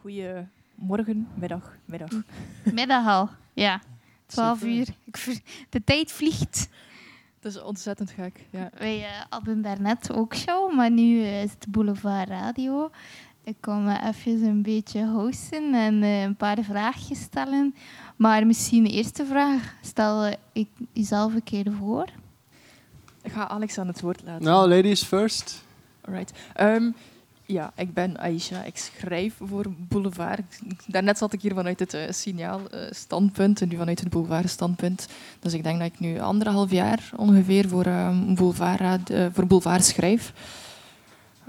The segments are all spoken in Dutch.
Goedemorgen, middag, middag. Middag al, ja. 12 Super. uur. Ik ver- De tijd vliegt. Het is ontzettend gek. Ja. Wij eh, hadden daarnet ook show, maar nu eh, is het Boulevard Radio. Ik kom eh, even een beetje hosten en een paar vraagjes stellen. Maar misschien de eerste vraag. Stel ik jezelf een keer voor. Ik ga Alex aan het woord laten. Nou, ladies first. Alright. Ehm, ja, ik ben Aisha. Ik schrijf voor Boulevard. Daarnet zat ik hier vanuit het eh, signaal-standpunt en nu vanuit het Boulevard-standpunt. Dus ik denk dat ik nu anderhalf jaar ongeveer voor, ehm, Boulevard, eh, voor Boulevard schrijf.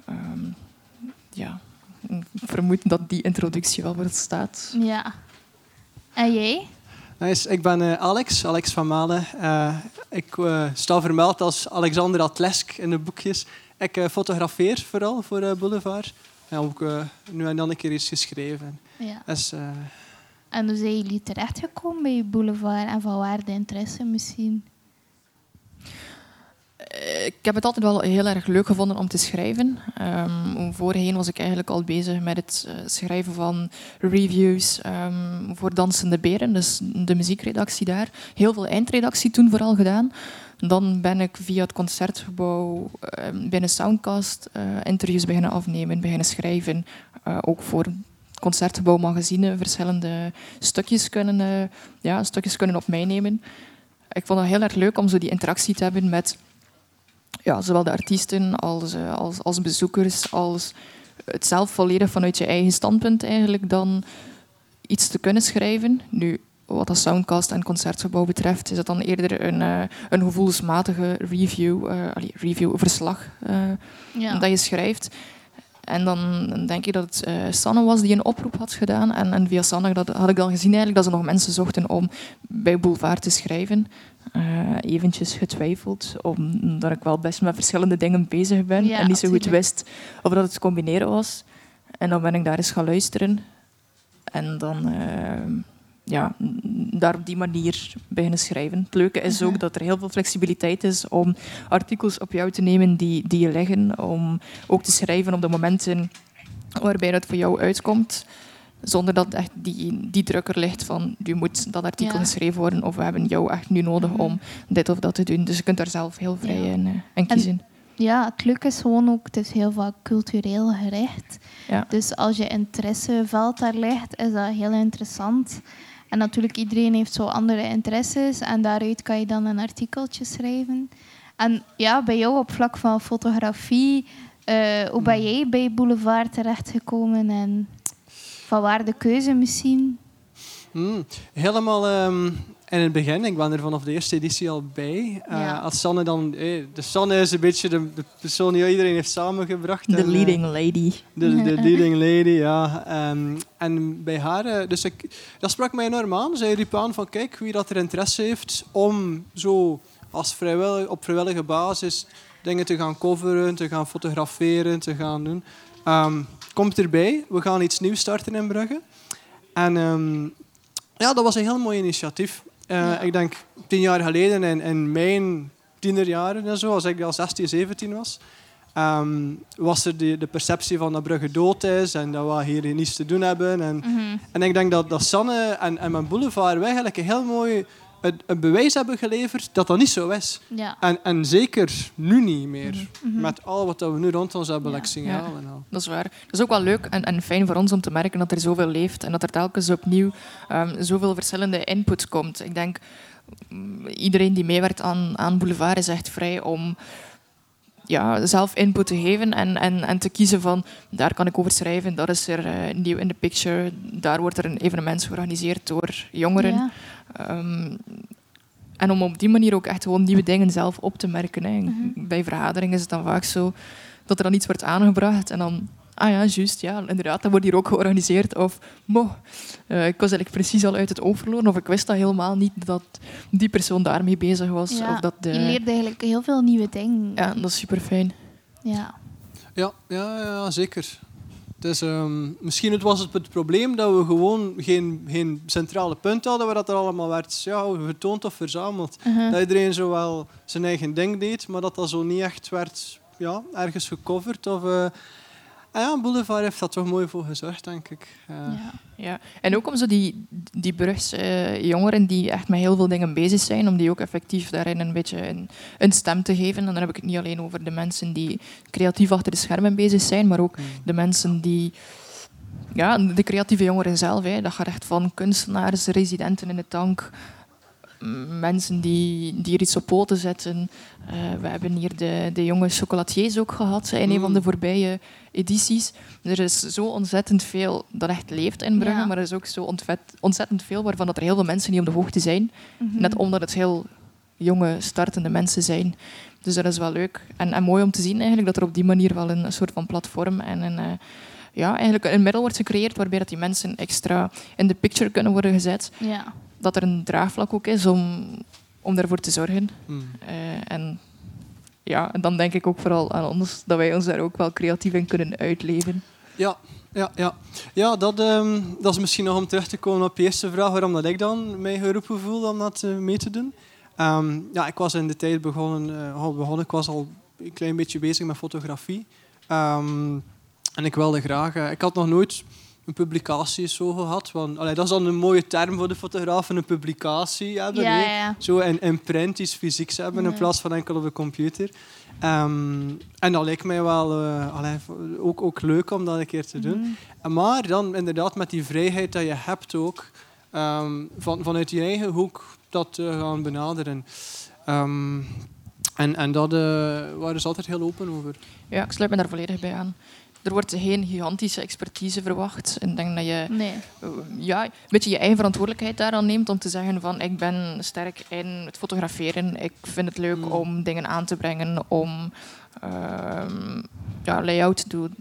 Ehm, ja, ik vermoed dat die introductie wel voor staat. Ja. En jij? Nice. Ik ben eh, Alex, Alex van Malen. Eh, ik eh, sta vermeld als Alexander Atlesk in de boekjes. Ik eh, fotografeer vooral voor eh, Boulevard. En ook eh, nu en dan een keer iets geschreven. Ja. Dus, eh, En hoe zijn jullie terechtgekomen bij Boulevard en van waar de interesse misschien? Eh, Ik heb het altijd wel heel erg leuk gevonden om te schrijven. Ehm, voorheen was ik eigenlijk al bezig met het eh, schrijven van reviews ehm, voor Dansende Beren, dus de muziekredactie daar. Heel veel eindredactie toen vooral gedaan. Dan ben ik via het concertgebouw ehm, binnen Soundcast eh, interviews beginnen afnemen, beginnen schrijven. Eh, ook voor het concertgebouw magazine verschillende stukjes kunnen, eh, ja, stukjes kunnen op mij nemen. Ik vond het heel erg leuk om zo die interactie te hebben met ja, zowel de artiesten als, als, als bezoekers, als het zelf volledig vanuit je eigen standpunt eigenlijk dan iets te kunnen schrijven. Nu, wat dat soundcast en concertgebouw betreft, is het dan eerder een, eh, een gevoelsmatige review, eh allee, review-verslag eh, Ja. dat je schrijft. En dan denk ik dat het Sanne was die een oproep had gedaan. En, en via Sanne dat, had ik dan gezien eigenlijk dat ze nog mensen zochten om bij Boulevard te schrijven. Eventjes getwijfeld, omdat ik wel best met verschillende dingen bezig ben. Ja, en niet zo goed wist of dat het combineren was. En dan ben ik daar eens gaan luisteren. En dan ja, daar op die manier beginnen schrijven. Het leuke is Mhm. ook dat er heel veel flexibiliteit is om artikels op jou te nemen die, die je leggen. Om ook te schrijven op de momenten waarbij het voor jou uitkomt. Zonder dat echt die, die druk er ligt van je moet dat artikel Ja. geschreven worden of we hebben jou echt nu nodig Mhm. om dit of dat te doen. Dus je kunt daar zelf heel vrij Ja. in, eh, in kiezen. Ja, het leuke is gewoon ook, het is heel vaak cultureel gericht. Ja. Dus als je interesseveld daar ligt, is dat heel interessant. En natuurlijk, iedereen heeft zo andere interesses en daaruit kan je dan een artikeltje schrijven. En ja, bij jou op vlak van fotografie, eh, hoe ben jij bij Boulevard terechtgekomen en van waar de keuze misschien? hmm, helemaal in het begin. Ik ben er vanaf de eerste editie al bij. Eh, Ja. Als Sanne dan... eh, de Sanne is een beetje de, de persoon die iedereen heeft samengebracht. De En, eh, leading lady. De, de leading lady, ja. Ehm, en bij haar, dus ik, dat sprak mij enorm aan. Zij riep aan van, kijk, wie dat er interesse heeft om zo als vrijwillig, op vrijwillige basis dingen te gaan coveren, te gaan fotograferen, te gaan doen. Ehm, komt erbij. We gaan iets nieuws starten in Brugge. En ehm, ja, dat was een heel mooi initiatief. Eh, Ja. Ik denk tien jaar geleden, in, in mijn tienerjaren en zo, als ik al 16, 17 was, ehm, was er de, de perceptie van dat Brugge dood is en dat we hier niets te doen hebben. En, Mhm. en ik denk dat, dat Sanne en, en mijn boulevard wij eigenlijk een heel mooi een, een bewijs hebben geleverd dat dat niet zo is. Ja. En, en zeker nu niet meer. Mhm. Met al wat dat we nu rond ons hebben, Ja. like signaal en al. Dat is waar. Dat is ook wel leuk en, en fijn voor ons om te merken dat er zoveel leeft en dat er telkens opnieuw ehm, zoveel verschillende input komt. Ik denk, mm, iedereen die meewerkt aan, aan Boulevard is echt vrij om ja, zelf input te geven en, en, en te kiezen van daar kan ik over schrijven, dat is er eh, nieuw in de picture, daar wordt er een evenement georganiseerd door jongeren. Ja. Ehm, en om op die manier ook echt gewoon nieuwe dingen zelf op te merken. Hè. Mhm. Bij vergaderingen is het dan vaak zo dat er dan iets wordt aangebracht en dan, ah ja, juist, ja, inderdaad, dat wordt hier ook georganiseerd. Of, mo, eh, ik was eigenlijk precies al uit het oog verloren, of ik wist dat helemaal niet dat die persoon daarmee bezig was. Ja, Of dat de, Je leert eigenlijk heel veel nieuwe dingen. ja, dat is super fijn. Ja. Ja, ja, ja zeker. Dus, ehm, misschien het was het het probleem dat we gewoon geen, geen centrale punt hadden waar dat er allemaal werd ja, vertoond of verzameld. Mhm. Dat iedereen zo wel zijn eigen ding deed, maar dat dat zo niet echt werd ja, ergens gecoverd. Of, eh, En ja, Boulevard heeft dat toch mooi voor gezorgd, denk ik. Uh, Ja. Ja, en ook om zo die, die Brugse eh, jongeren die echt met heel veel dingen bezig zijn, om die ook effectief daarin een beetje een, een stem te geven. En dan heb ik het niet alleen over de mensen die creatief achter de schermen bezig zijn, maar ook de mensen die... Ja, de creatieve jongeren zelf. Hè. Dat gaat echt van kunstenaars, residenten in de tank, mensen die, die er iets op poten zetten. Eh, we hebben hier de, de jonge chocolatiers ook gehad in een van de voorbije edities. Er is zo ontzettend veel dat echt leeft in Brugge, Ja. maar er is ook zo ontvet- ontzettend veel waarvan dat er heel veel mensen niet op de hoogte zijn. Mhm. Net omdat het heel jonge, startende mensen zijn. Dus dat is wel leuk. En, en mooi om te zien eigenlijk dat er op die manier wel een soort van platform en een, eh, ja, eigenlijk een middel wordt gecreëerd waarbij dat die mensen extra in de picture kunnen worden gezet. Ja. Dat er een draagvlak ook is om, om daarvoor te zorgen. mm. Eh, en ja, en dan denk ik ook vooral aan ons, dat wij ons daar ook wel creatief in kunnen uitleven. Ja, ja, ja. ja dat, ehm, dat is misschien nog om terug te komen op je eerste vraag, waarom dat ik dan mij geroepen voelde om dat eh, mee te doen. Ehm, ja, ik was in de tijd begonnen, eh, al begonnen, ik was al een klein beetje bezig met fotografie. Ehm, en ik wilde graag, ik had nog nooit een publicatie zo gehad. Want, allee, dat is dan een mooie term voor de fotografen, een publicatie hebben. Ja, hè. ja. Zo in, in print iets fysieks hebben in plaats van enkel op de computer. Ehm, en dat lijkt mij wel allee, ook, ook leuk om dat een keer te doen. Mhm. En Maar dan inderdaad met die vrijheid dat je hebt ook, ehm, van, vanuit je eigen hoek dat te gaan benaderen. Ehm, en, en dat eh waren ze altijd heel open over. Ja, ik sluit me daar volledig bij aan. Er wordt geen gigantische expertise verwacht. Ik denk dat je Nee. eh, ja, een beetje je eigen verantwoordelijkheid daaraan neemt om te zeggen van ik ben sterk in het fotograferen. Ik vind het leuk Mm. om dingen aan te brengen, om ehm, ja, layout doet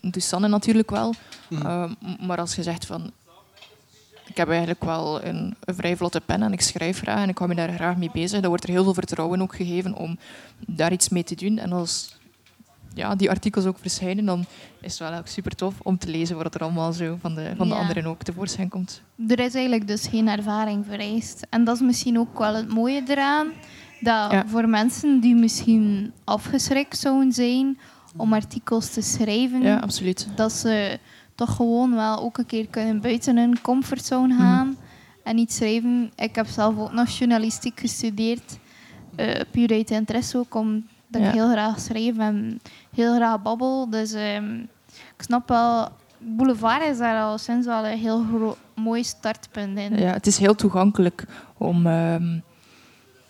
doet Sanne natuurlijk wel. Mhm. Ehm, maar als je zegt van ik heb eigenlijk wel een, een vrij vlotte pen en ik schrijf graag en ik hou me daar graag mee bezig, dan wordt er heel veel vertrouwen ook gegeven om daar iets mee te doen. En als ja, die artikels ook verschijnen, dan is het wel ook super tof om te lezen wat er allemaal zo van de, van de Ja. anderen ook tevoorschijn komt. Er is eigenlijk dus geen ervaring vereist. En dat is misschien ook wel het mooie eraan. Dat Ja. voor mensen die misschien afgeschrikt zouden zijn om artikels te schrijven, Ja, absoluut. dat ze toch gewoon wel ook een keer kunnen buiten hun comfortzone gaan en iets schrijven. Ik heb zelf ook nog journalistiek gestudeerd, eh puur uit interesse ook, Ja. ik heel graag schrijf en heel graag babbel. Dus ehm, ik snap wel, Boulevard is daar al sinds wel een heel mooi startpunt in. Ja, het is heel toegankelijk om, ehm,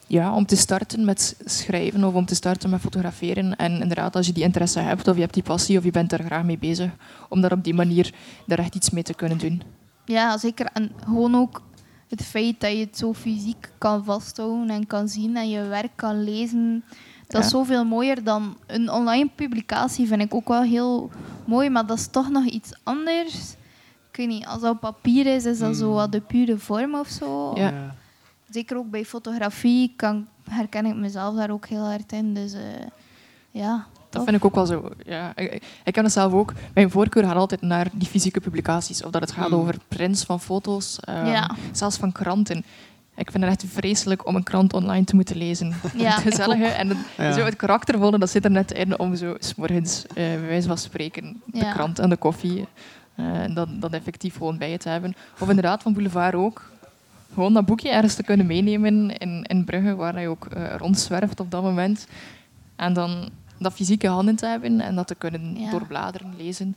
ja, om te starten met schrijven of om te starten met fotograferen. En inderdaad, als je die interesse hebt of je hebt die passie of je bent daar graag mee bezig, om daar op die manier daar echt iets mee te kunnen doen. Ja, zeker. En gewoon ook het feit dat je het zo fysiek kan vasthouden en kan zien en je werk kan lezen. Dat is zoveel mooier dan een online publicatie, vind ik ook wel heel mooi. Maar dat is toch nog iets anders. Ik weet niet, als dat op papier is, is dat zo Mm. wat de pure vorm of zo. Ja. Zeker ook bij fotografie kan, herken ik mezelf daar ook heel hard in. Dus eh, ja, Dat vind ik ook wel zo. Ja, ik, ik- ik ken het zelf ook. Mijn voorkeur gaat altijd naar die fysieke publicaties. Of dat het gaat Hmm. over prints van foto's, ehm, Ja. zelfs van kranten. Ik vind het echt vreselijk om een krant online te moeten lezen. Ja, het gezellige en het, Ja. zo het karaktervolle, dat zit er net in om zo s morgens, eh bij wijze van spreken, de Ja. krant en de koffie, eh, dat, dat effectief gewoon bij je te hebben. Of inderdaad, van Boulevard ook. Gewoon dat boekje ergens te kunnen meenemen in, in Brugge, waar je ook eh, rondzwerft op dat moment. En dan dat fysieke handen te hebben en dat te kunnen Ja. doorbladeren, lezen.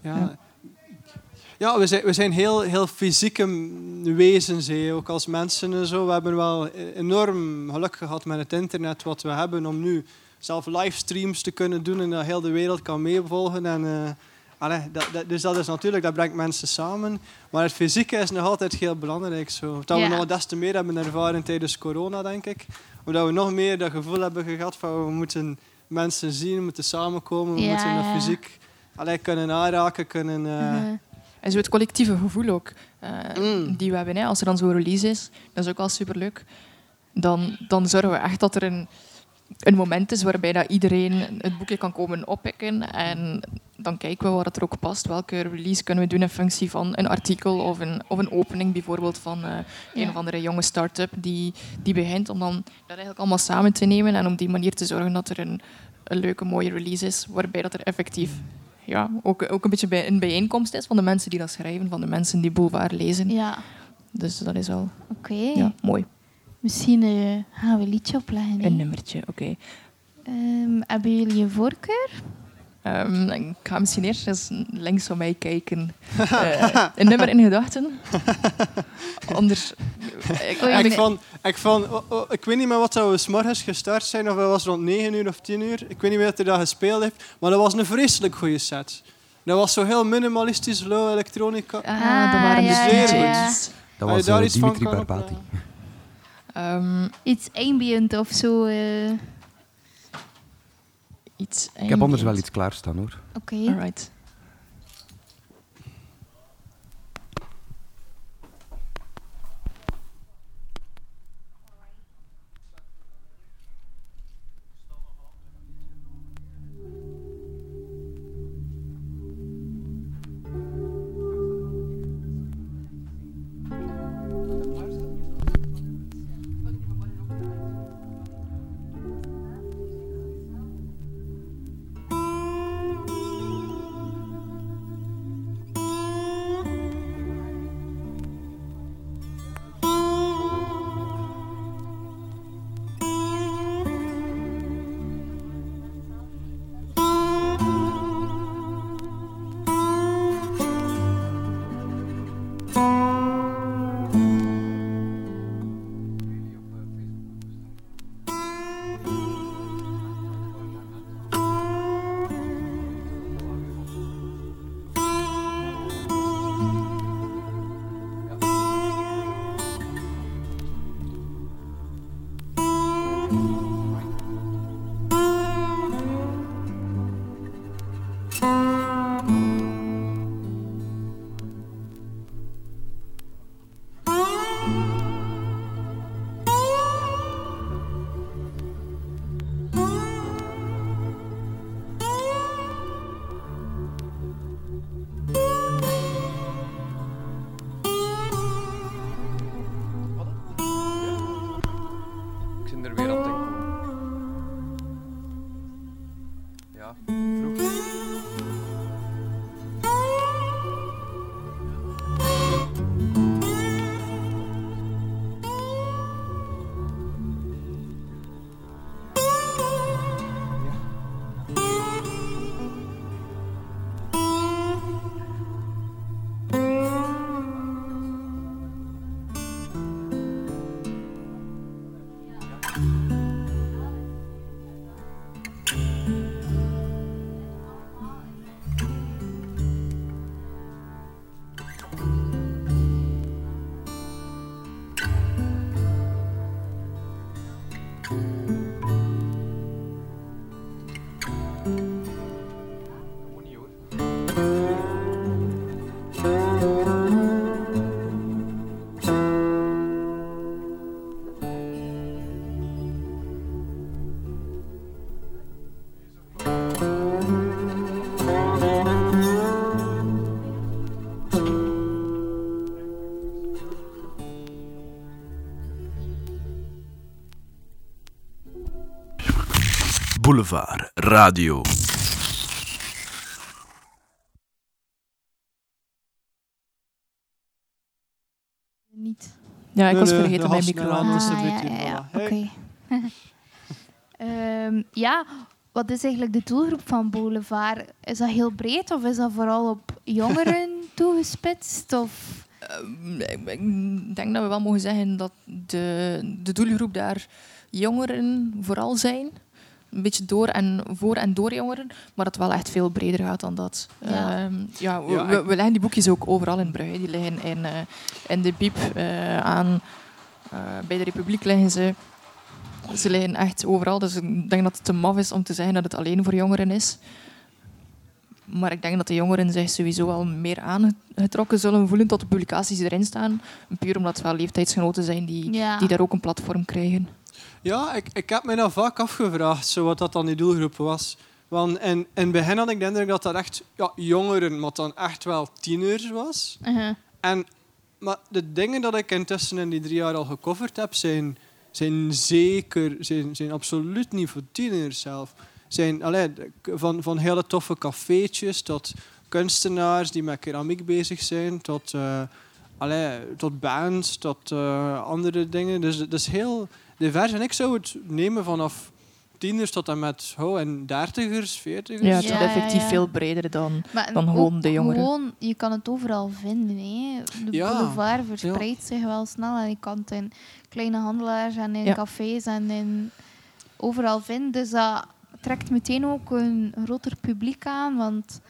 Ja. Ja. We zijn, we zijn heel, heel fysieke wezens, hè, ook als mensen en zo. We hebben wel enorm geluk gehad met het internet wat we hebben om nu zelf livestreams te kunnen doen en dat heel de wereld kan meevolgen. En, eh, allee, dat, dat- dus dat is natuurlijk, dat brengt mensen samen. Maar het fysieke is nog altijd heel belangrijk. Zo. Dat Ja. we nog des te meer hebben ervaren tijdens corona, denk ik. Omdat we nog meer dat gevoel hebben gehad van we moeten mensen zien, we moeten samenkomen, we Ja, moeten ja. fysiek allee, kunnen aanraken, kunnen... eh, Mhm. En zo het collectieve gevoel ook, eh, Mm. die we hebben. Hè. Als er dan zo'n release is, dat is ook wel superleuk. Dan, dan zorgen we echt dat er een, een moment is waarbij dat iedereen het boekje kan komen oppikken. En dan kijken we waar het er ook past. Welke release kunnen we doen in functie van een artikel of een, of een opening bijvoorbeeld van eh, een Ja. of andere jonge start-up die, die begint. Om dan dat eigenlijk allemaal samen te nemen en op die manier te zorgen dat er een, een leuke, mooie release is, waarbij dat er effectief ja, ook, ook een beetje bij, een bijeenkomst is van de mensen die dat schrijven, van de mensen die Boulevard lezen. Ja, Dus dat is al oké. ja, mooi. Misschien eh, gaan we een liedje opleggen. Een nummertje, oké. Ehm, hebben jullie een voorkeur? Ehm, ik ga misschien eerst eens links van mij kijken. Eh, een nummer in gedachten. Anders... ik- nee. vond, ik, vond, oh, oh, ik weet niet meer wat dat we 's morgens gestart zijn, of het was rond 9 uur of 10 uur. Ik weet niet meer wat hij dat gespeeld heeft, maar dat was een vreselijk goede set. Dat was zo heel minimalistisch, low elektronica. Ah, dat waren ja, de ja, ja. Dat was daar eh, iets van Dimitri Barbati. Ehm, Iets ambient of zo. eh, iets Ik heb anders wel iets klaarstaan hoor. Oké. Boulevard Radio. Niet. Ja, ik was vergeten de mijn micro aan. een Ah, ja, ja. Oké. Ehm, ja, wat is eigenlijk de doelgroep van Boulevard? Is dat heel breed of is dat vooral op jongeren toegespitst? Of... Ehm, ik ik denk dat we wel mogen zeggen dat de, de doelgroep daar jongeren vooral zijn. Een beetje door en voor en door jongeren, maar dat het wel echt veel breder gaat dan dat. Ja. Ehm, ja, we, leggen die boekjes ook overal in Brugge. Die liggen in, eh, in de Biep eh, aan. eh, bij de Republiek liggen ze. Ze liggen echt overal, dus ik denk dat het te maf is om te zeggen dat het alleen voor jongeren is. Maar ik denk dat de jongeren zich sowieso wel meer aangetrokken zullen voelen tot de publicaties die erin staan. Puur omdat het wel leeftijdsgenoten zijn die, Ja. die daar ook een platform krijgen. Ja, ik, ik heb me dat vaak afgevraagd, zo wat dat dan die doelgroep was. Want in, in het begin had ik de indruk dat dat echt ja, jongeren, maar dan echt wel tieners was. Uh-huh. En, maar de dingen dat ik intussen in die drie jaar al gecoverd heb, zijn, zijn zeker, zijn, zijn absoluut niet voor tieners zelf. zijn allee, van, van hele toffe cafeetjes tot kunstenaars die met keramiek bezig zijn, tot, allee, tot bands, tot eh, andere dingen. Dus dat is heel divers. En ik zou het nemen vanaf tieners tot en met oh, en dertigers, veertigers. Ja, het is ja, effectief ja. veel breder dan... Maar Dan gewoon de jongeren. Gewoon, je kan het overal vinden. Hè. De Ja. boulevard verspreidt zich wel snel. En je kan het in kleine handelaars en in Ja. cafés en in overal vinden. Dus dat trekt meteen ook een groter publiek aan. Want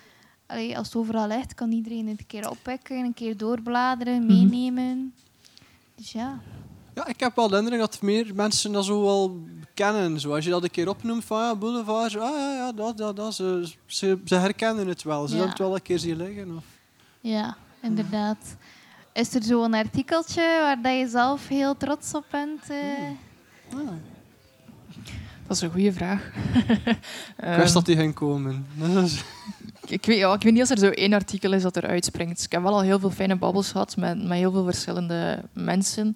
allee, als het overal ligt, kan iedereen het een keer oppikken, een keer doorbladeren, Mhm. meenemen. Dus ja. Ja, ik heb wel de indruk dat meer mensen dat zo wel kennen. Zo, als je dat een keer opnoemt van ja, boulevard, zo, ah ja, ja dat, dat, dat. Ze, ze, ze herkennen het wel. Ze Ja. hebben het wel een keer zien liggen. Of... Ja, inderdaad. Is er zo'n artikeltje waar dat je zelf heel trots op bent? eh? Ah, Dat is een goede vraag. ik wist dat die ging komen. Ik, weet, ja, ik weet niet als er zo één artikel is dat er uitspringt. Ik heb wel al heel veel fijne babbels gehad met, met heel veel verschillende mensen.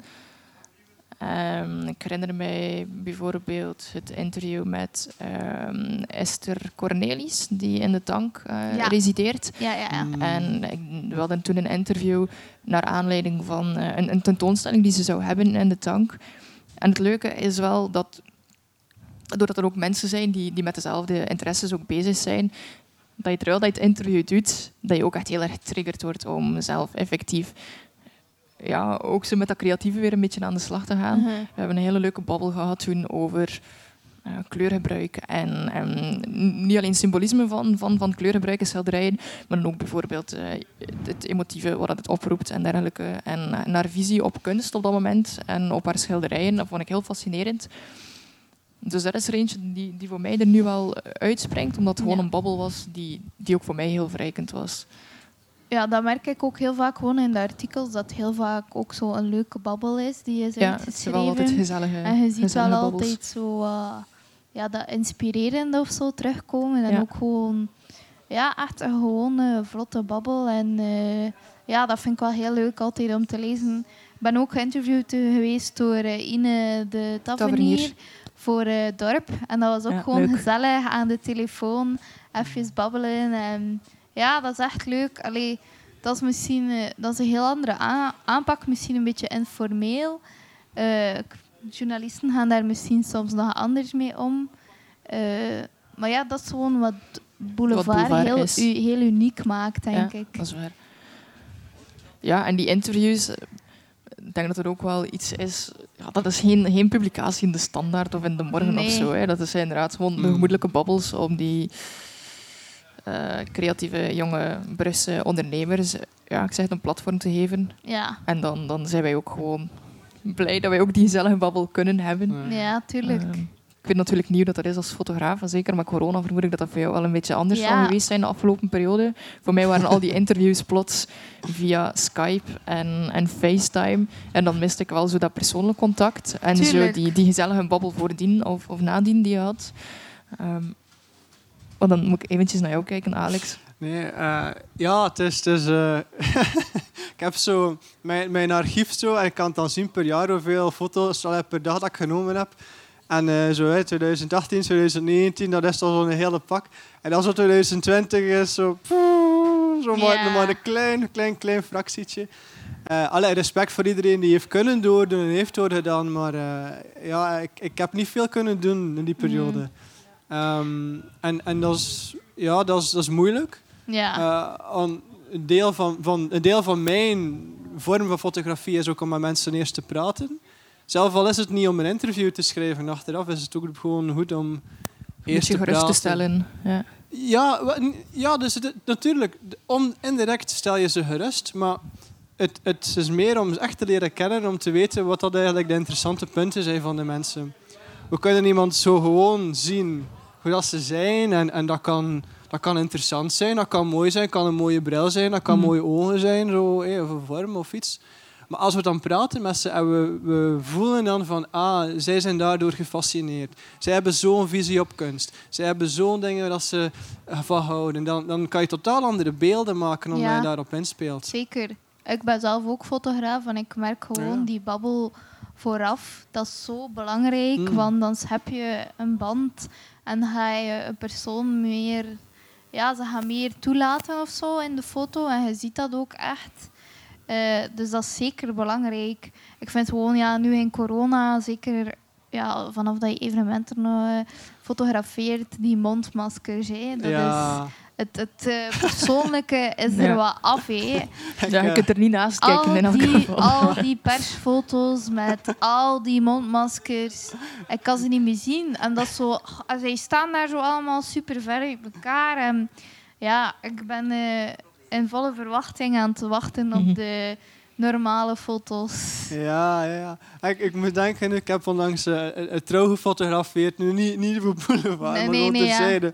Ehm, ik herinner mij bijvoorbeeld het interview met ehm, Esther Cornelis, die in de tank eh, Ja. resideert. Ja, ja, ja. Mm. En ik- we hadden toen een interview naar aanleiding van eh, een, een tentoonstelling die ze zou hebben in de tank. En het leuke is wel dat, doordat er ook mensen zijn die, die met dezelfde interesses ook bezig zijn, dat je terwijl dat je het interview doet, dat je ook echt heel erg getriggerd wordt om zelf effectief ja, ook zo met dat creatieve weer een beetje aan de slag te gaan. Mhm. We hebben een hele leuke babbel gehad toen over eh, kleurgebruik. En, en niet alleen symbolisme van, van, van kleurgebruik in schilderijen, maar dan ook bijvoorbeeld eh, het emotieve, wat het oproept en dergelijke. En eh, naar visie op kunst op dat moment en op haar schilderijen, dat vond ik heel fascinerend. Dus dat is er eentje die, die voor mij er nu wel uitspringt, omdat het gewoon Ja. een babbel was die, die ook voor mij heel verrijkend was. Ja, dat merk ik ook heel vaak gewoon in de artikels, dat heel vaak ook zo een leuke babbel is die is Ja, het is wel altijd gezellige En je ziet wel babbels. altijd zo eh, ja, dat inspirerende of zo terugkomen. En Ja. ook gewoon ja, echt een gewone vlotte babbel. En eh, ja, dat vind ik wel heel leuk altijd om te lezen. Ik ben ook geïnterviewd geweest door eh, Ine de Tavernier voor eh, Dorp. En dat was ook Ja, gewoon leuk. gezellig aan de telefoon, even babbelen. En ja, dat is echt leuk. Allee, dat is misschien eh, dat is een heel andere aanpak, misschien een beetje informeel. Eh, journalisten gaan daar misschien soms nog anders mee om. Eh, maar ja, dat is gewoon wat Boulevard, Boulevard heel, u- heel uniek maakt, denk ja, ik. dat is waar. Ja, en die interviews, ik denk dat er ook wel iets is... Ja, dat is geen, geen publicatie in de Standaard of in de Morgen Nee. of zo. Hè. Dat is inderdaad gewoon de Mm. gemoedelijke babbels om die eh, creatieve jonge Brusse ondernemers ja, ik zeg het, een platform te geven. Ja, En dan, dan zijn wij ook gewoon blij dat wij ook die gezellige babbel kunnen hebben. Ja. tuurlijk. Ehm, ik weet natuurlijk niet hoe dat er is als fotograaf. en Zeker met corona vermoed ik dat dat voor jou wel een beetje anders Ja. zal geweest zijn de afgelopen periode. Voor mij waren al die interviews plots via Skype en, en FaceTime. En dan miste ik wel zo dat persoonlijk contact. En zo die, die gezellige babbel voordien of, of nadien die je had. Ehm, maar dan moet ik eventjes naar jou kijken, Alex. Nee, eh, ja, het is... Het is eh, ik heb zo mijn, mijn archief zo en ik kan dan zien per jaar hoeveel foto's al per dag dat ik genomen heb. En eh, zo hè, 2018, 2019, dat is al zo'n hele pak. En dan zo 2020 is zo... poeh, Zo maar, Ja. maar een klein, klein, klein fractietje. Eh allee, respect voor iedereen die heeft kunnen doordoen en heeft doorgedaan. Maar eh, ja, ik, ik heb niet veel kunnen doen in die periode. Ehm, en en dat, is, ja, dat, is, dat is moeilijk. Ja, Eh, een, deel van, van, een deel van mijn vorm van fotografie is ook om met mensen eerst te praten. Zelf al is het niet om een interview te schrijven achteraf, is het ook gewoon goed om eerst te gerust te stellen. Ja. Ja, ja dus het, natuurlijk, on, indirect stel je ze gerust, maar het, het is meer om ze echt te leren kennen, om te weten wat dat eigenlijk de interessante punten zijn van de mensen. We kunnen iemand zo gewoon zien hoe dat ze zijn en, en dat, kan, dat kan interessant zijn, dat kan mooi zijn, kan een mooie bril zijn, dat kan Mhm. mooie ogen zijn, zo, hé, of een vorm of iets. Maar als we dan praten met ze en we, we voelen dan van, ah, zij zijn daardoor gefascineerd. Zij hebben zo'n visie op kunst. Zij hebben zo'n dingen dat ze eh, van houden. Dan, dan kan je totaal andere beelden maken omdat Ja. je daarop inspeelt. zeker. Ik ben zelf ook fotograaf en ik merk gewoon Ja. die babbel vooraf. Dat is zo belangrijk, Mm. want dan heb je een band En ga je een persoon meer, ja, ze gaan meer toelaten of zo in de foto. En je ziet dat ook echt. Eh, dus dat is zeker belangrijk. Ik vind gewoon, ja, nu in corona, zeker ja, vanaf dat je evenementen eh, fotografeert, die mondmaskers. Hè, dat ja. is, het het eh, persoonlijke is er Ja. wat af. Hè. Ja, je kunt er niet naast kijken Al in elk die, geval. al die persfoto's met al die mondmaskers. Ik kan ze niet meer zien. En dat zo, als zij staan daar zo allemaal super ver uit elkaar. En ja, ik ben eh, in volle verwachting aan het wachten op Mhm. de normale foto's. Ja, ja. Ik, ik moet denken, ik heb onlangs eh, een, een trouw gefotografeerd. Nu niet, niet voor Boulevard, Nee, maar nee, nee, ja.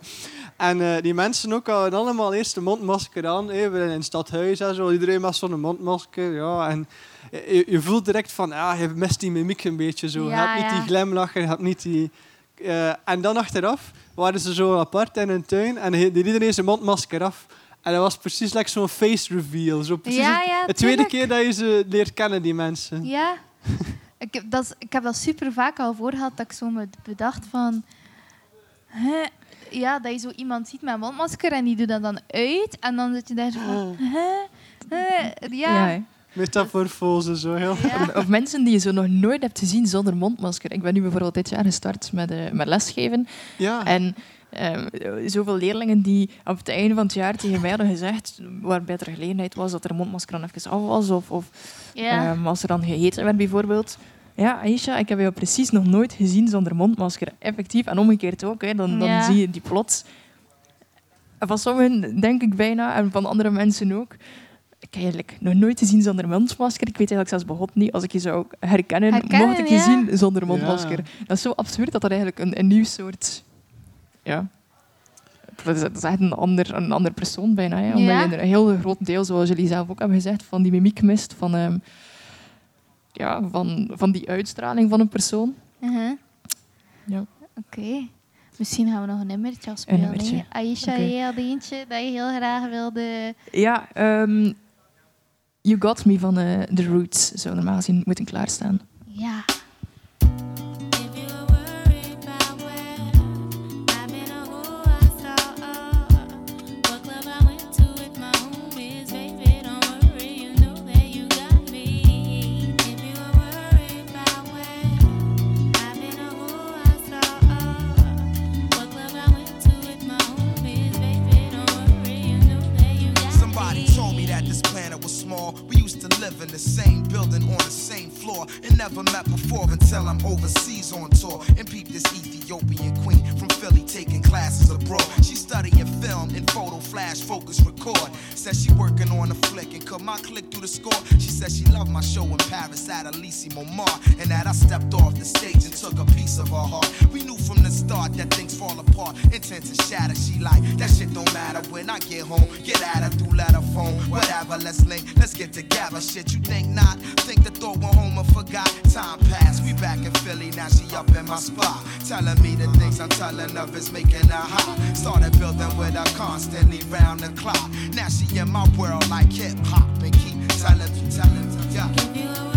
En eh, die mensen ook hadden allemaal eerst de mondmasker aan. Even in het stadhuis en zo. Iedereen met zo'n mondmasker. Ja, en je, je voelt direct van, ja, je mist die mimiek een beetje zo. je Ja, hebt niet ja. die glimlach, je hebt niet die... eh, en dan achteraf waren ze zo apart in hun tuin en deed iedereen zijn mondmasker af. En dat was precies like zo'n face reveal. Zo precies Ja, ja, het tweede keer dat je ze leert kennen, die mensen. Ja. ik, heb dat, ik heb dat super vaak al voor gehad dat ik zo me bedacht van... Hè? Ja, dat je zo iemand ziet met een mondmasker en die doet dat dan uit. En dan zit je daar zo van... Hè? Hè? Ja, Ja. hè. Metaforfose, zo heel. Ja. Of mensen die je zo nog nooit hebt gezien zonder mondmasker. Ik ben nu bijvoorbeeld dit jaar gestart met, eh, met lesgeven. Ja. En ehm, zoveel leerlingen die op het einde van het jaar tegen mij hadden gezegd, waarbij er gelegenheid was dat er een mondmasker dan even af was, of, of Ja. ehm, als er dan gegeten werd bijvoorbeeld. Ja, Aisha, ik heb jou precies nog nooit gezien zonder mondmasker. Effectief. En omgekeerd ook. Hè. Dan, dan Ja. zie je die plots. En van sommigen denk ik bijna, en van andere mensen ook. Ik heb je eigenlijk nog nooit gezien zonder mondmasker. Ik weet eigenlijk zelfs bij God niet, als ik je zou herkennen, Herkennen, mocht ik je ja. zien zonder mondmasker. Ja. Dat is zo absurd dat dat eigenlijk een, een nieuw soort... Ja. Dat is, dat is echt een ander, een ander persoon bijna. Hè? Omdat Ja. je een heel groot deel, zoals jullie zelf ook hebben gezegd, van die mimiek mist. Van, ehm, ja, van, van die uitstraling van een persoon. Uh-huh. Ja. Oké. Misschien gaan we nog een nummertje afspelen. nummertje. hè? Aisha, Oké. jij had eentje dat je heel graag wilde... Ja, ehm, You Got Me van eh, The Roots zou normaal gezien moeten klaarstaan. Ja. Live in the same building on the same floor. And never met before until I'm overseas on tour. And peep this Ethiopian queen from Philly taking classes abroad. She studying film and photo flash focus record. Says she working on a flick and cut my click through the score. She says she loved my show in Paris at Elysee Montmartre and that I stepped off the stage and took a piece of her heart. We knew from the start that things fall apart, intent to shatter. She like that shit don't matter when I get home. Get at her through letter phone, whatever. Let's link, let's get together. Shit, you think not? Think the thought went home and forgot. Time passed, we back in Philly. Now she up in my spot, telling me the things I'm telling her is making her hot. Started building with her constantly round the clock. Now she in my world like hip hop and keep telling me, telling me, yeah.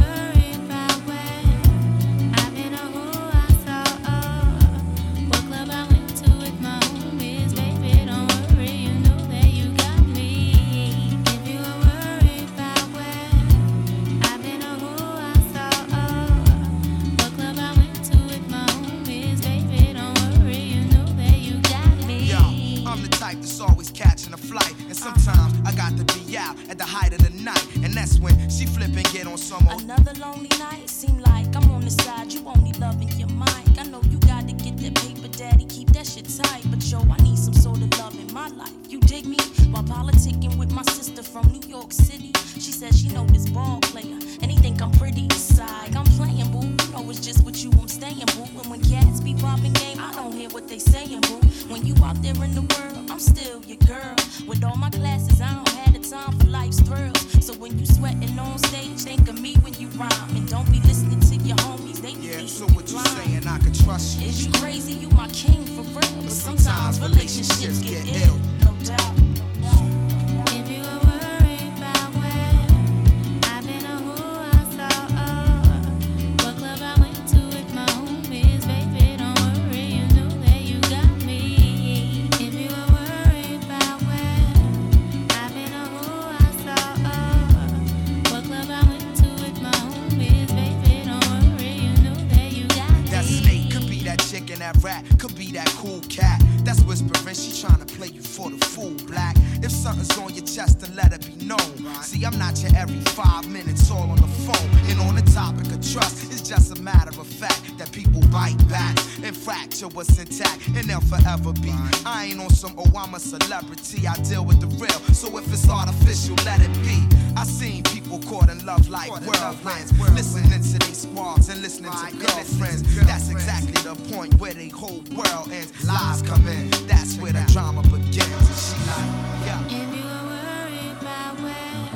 And forever be. I ain't on some, oh, I'm a celebrity, I deal with the real. So if it's artificial, let it be. I seen people caught in love like whirlwinds, listening to these squads and listening to girlfriends. That's exactly the point where the whole world ends. Lies come in, that's where the drama begins. And she like, yeah. If you were worried about where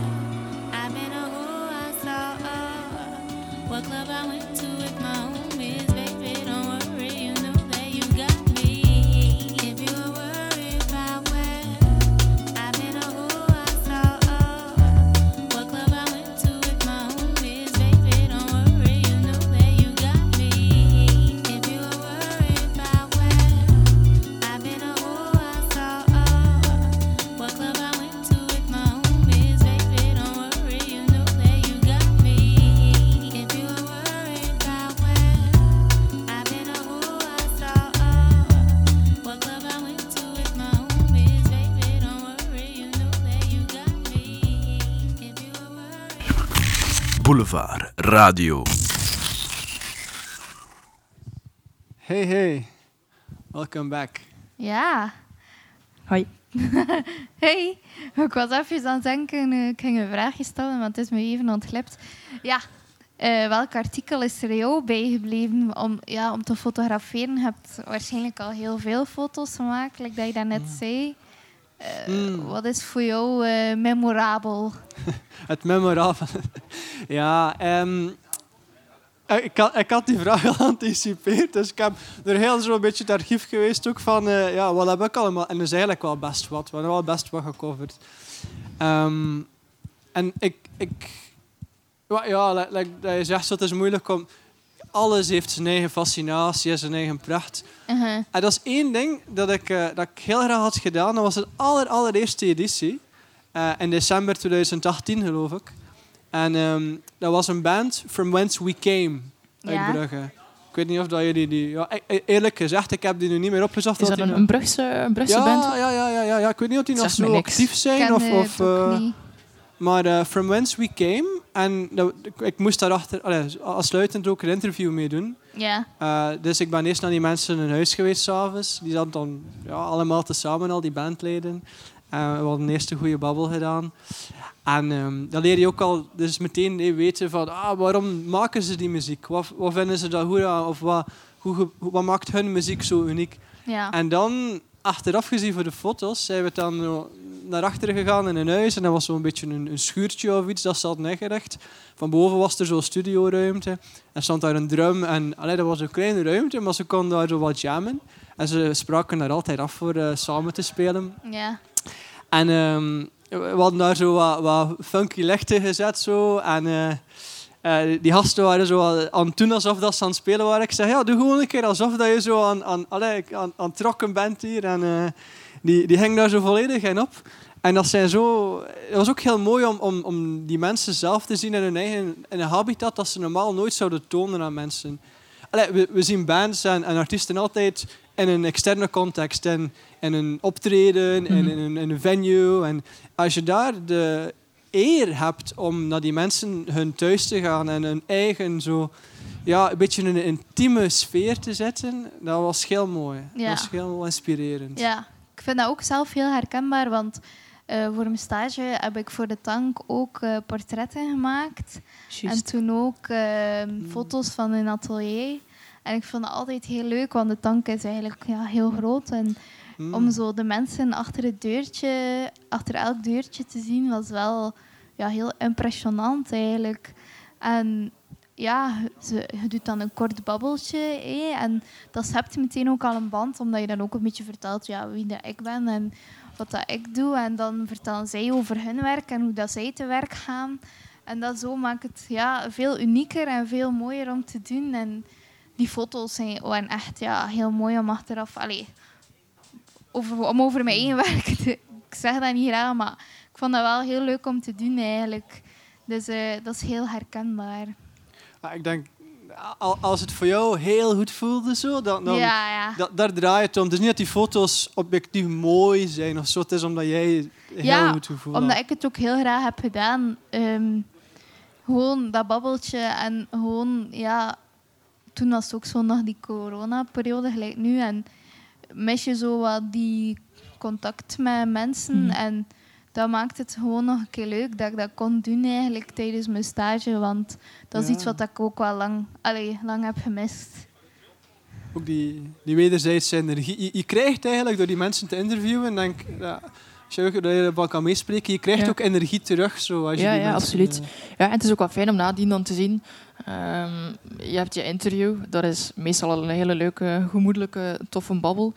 I've been or who I saw, or what club I went to with my Boulevard Radio. Hey, hey. Welcome back. Ja. Hoi. Hey, ik was even aan het denken, ik ging een vraagje stellen, maar het is me even ontglipt. Ja, eh, welk artikel is er jou bijgebleven om, ja, om te fotograferen? Je hebt waarschijnlijk al heel veel foto's gemaakt, like dat je daarnet zei. Eh, Mm. Wat is voor jou eh, memorabel? Het memorabel. ja, ehm, eh, ik, had, ik had die vraag al geanticipeerd. Dus ik heb er heel zo'n beetje het archief geweest ook van... eh, ja, wat heb ik allemaal? En is eigenlijk wel best wat. We hebben wel best wat gecoverd. Ehm, en ik... ik ja, like, like dat je zegt, het is moeilijk om... Alles heeft zijn eigen fascinatie en zijn eigen pracht. Uh-huh. En dat is één ding dat ik, eh, dat ik heel graag had gedaan. Dat was de aller, allereerste editie. eh, in december 2018, geloof ik. En ehm, dat was een band, From Whence We Came, uit. Brugge. Ik weet niet of dat jullie die... Ja, e- e- eerlijk gezegd, ik heb die nu niet meer opgezocht. Is dat een, een Brugse, een Brugse ja, band? Ja, ja, ja, ja, ja. Ik weet niet of die nog zo niks. actief zijn. ken Of, of, eh. Maar eh, From Whence We Came... En dat, ik, moest daarachter allee, als sluitend ook een interview mee doen. Ja, Eh, dus ik ben eerst naar die mensen in huis geweest s'avonds. Die zaten dan ja, allemaal tezamen, al die bandleden. En we hadden eerst een goede babbel gedaan. En ehm, dan leer je ook al dus meteen eh, weten van ah, waarom maken ze die muziek? Wat, wat vinden ze daar goed aan? Of wat, hoe, wat maakt hun muziek zo uniek? ja. En dan, achteraf gezien voor de foto's, zijn we dan naar achteren gegaan in een huis. En dat was zo'n beetje een, een schuurtje of iets dat ze hadden. Van boven was er zo'n studioruimte. En stond daar een drum. En allee, dat was een kleine ruimte, maar ze konden daar zo wat jammen. En ze spraken daar altijd af voor eh, samen te spelen. ja. En ehm, we hadden daar zo wat, wat funky lichten gezet. Zo. En eh, eh, die gasten waren zo aan het doen alsof dat ze aan het spelen waren. Ik zeg, ja, doe gewoon een keer alsof dat je zo aan, aan, allee, aan, aan het rocken bent hier. En die, die ging daar zo volledig in op. En dat zijn zo... Het was ook heel mooi om, om, om die mensen zelf te zien in hun eigen in een habitat dat ze normaal nooit zouden tonen aan mensen. Allee, we, we zien bands en, en artiesten altijd in een externe context. In, in een optreden, in, in, een, in een venue. En als je daar de eer hebt om naar die mensen hun thuis te gaan en hun eigen zo... Ja, een beetje in een intieme sfeer te zetten, dat was heel mooi. Ja. Dat was heel inspirerend. Ja, vind dat ook zelf heel herkenbaar, want eh, voor mijn stage heb ik voor de tank ook eh, portretten gemaakt. En toen ook eh, foto's van een atelier. En ik vond het altijd heel leuk, want de tank is eigenlijk ja, heel groot. En Mm. om zo de mensen achter het deurtje, achter elk deurtje te zien, was wel ja, heel impressionant eigenlijk. En ja, ze, je doet dan een kort babbeltje. en dat schept meteen ook al een band, omdat je dan ook een beetje vertelt ja, wie dat ik ben en wat dat ik doe. En dan vertellen zij over hun werk en hoe dat zij te werk gaan. En dat zo maakt het ja, veel unieker en veel mooier om te doen. En die foto's zijn, echt ja, heel mooi om achteraf... Over, om over mijn eigen werk te... Ik zeg dat niet graag, maar ik vond dat wel heel leuk om te doen eigenlijk. Dus eh, dat is heel herkenbaar. Ja, ik denk, al- als het voor jou heel goed voelde, zo, dan, dan, ja, ja. da- daar draai je het om. Het is niet dat die foto's objectief mooi zijn of zo. Het is omdat jij heel Ja, goed gevoel Omdat had. ik het ook heel graag heb gedaan. Ehm, gewoon dat babbeltje en gewoon, ja... Toen was het ook zo nog die corona-periode, gelijk nu. En mis je zo wat die contact met mensen. Mhm. En dat maakt het gewoon nog een keer leuk dat ik dat kon doen eigenlijk tijdens mijn stage. Want dat is Ja. iets wat ik ook wel lang, allee, lang heb gemist. Ook die, die wederzijdse energie. Je, je krijgt eigenlijk door die mensen te interviewen, denk, ja, als je ook dat je wel kan meespreken, je krijgt Ja. ook energie terug. Zo, als je Ja, die ja, mensen, absoluut. eh, Ja, en het is ook wel fijn om nadien dan te zien. Ehm, je hebt je interview, dat is meestal al een hele leuke, gemoedelijke, toffe babbel.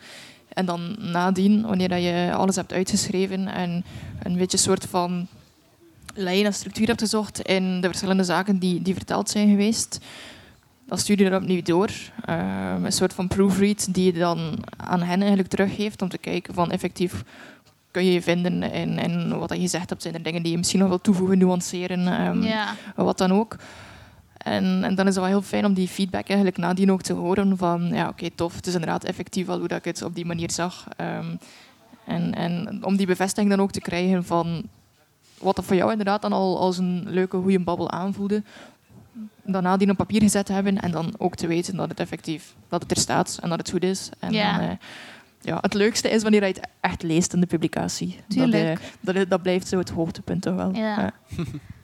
En dan nadien, wanneer dat je alles hebt uitgeschreven en een beetje een soort van lijn en structuur hebt gezocht in de verschillende zaken die, die verteld zijn geweest, dan stuur je dat opnieuw door. Ehm, een soort van proofread die je dan aan hen eigenlijk teruggeeft om te kijken van effectief kun je je vinden in, in wat je gezegd hebt. Zijn er dingen die je misschien nog wil toevoegen, nuanceren, ehm, ja. wat dan ook. En, en dan is het wel heel fijn om die feedback eigenlijk nadien ook te horen van ja, oké, tof, het is inderdaad effectief wel hoe dat ik het op die manier zag. Ehm, en, en om die bevestiging dan ook te krijgen van wat dat voor jou inderdaad dan al als een leuke, goede babbel aanvoelde, dan nadien op papier gezet te hebben en dan ook te weten dat het effectief dat het er staat en dat het goed is. En Ja. dan, eh, ja, het leukste is wanneer je het echt leest in de publicatie. Tuurlijk. Dat, eh, dat, dat blijft zo het hoogtepunt toch wel. Ja.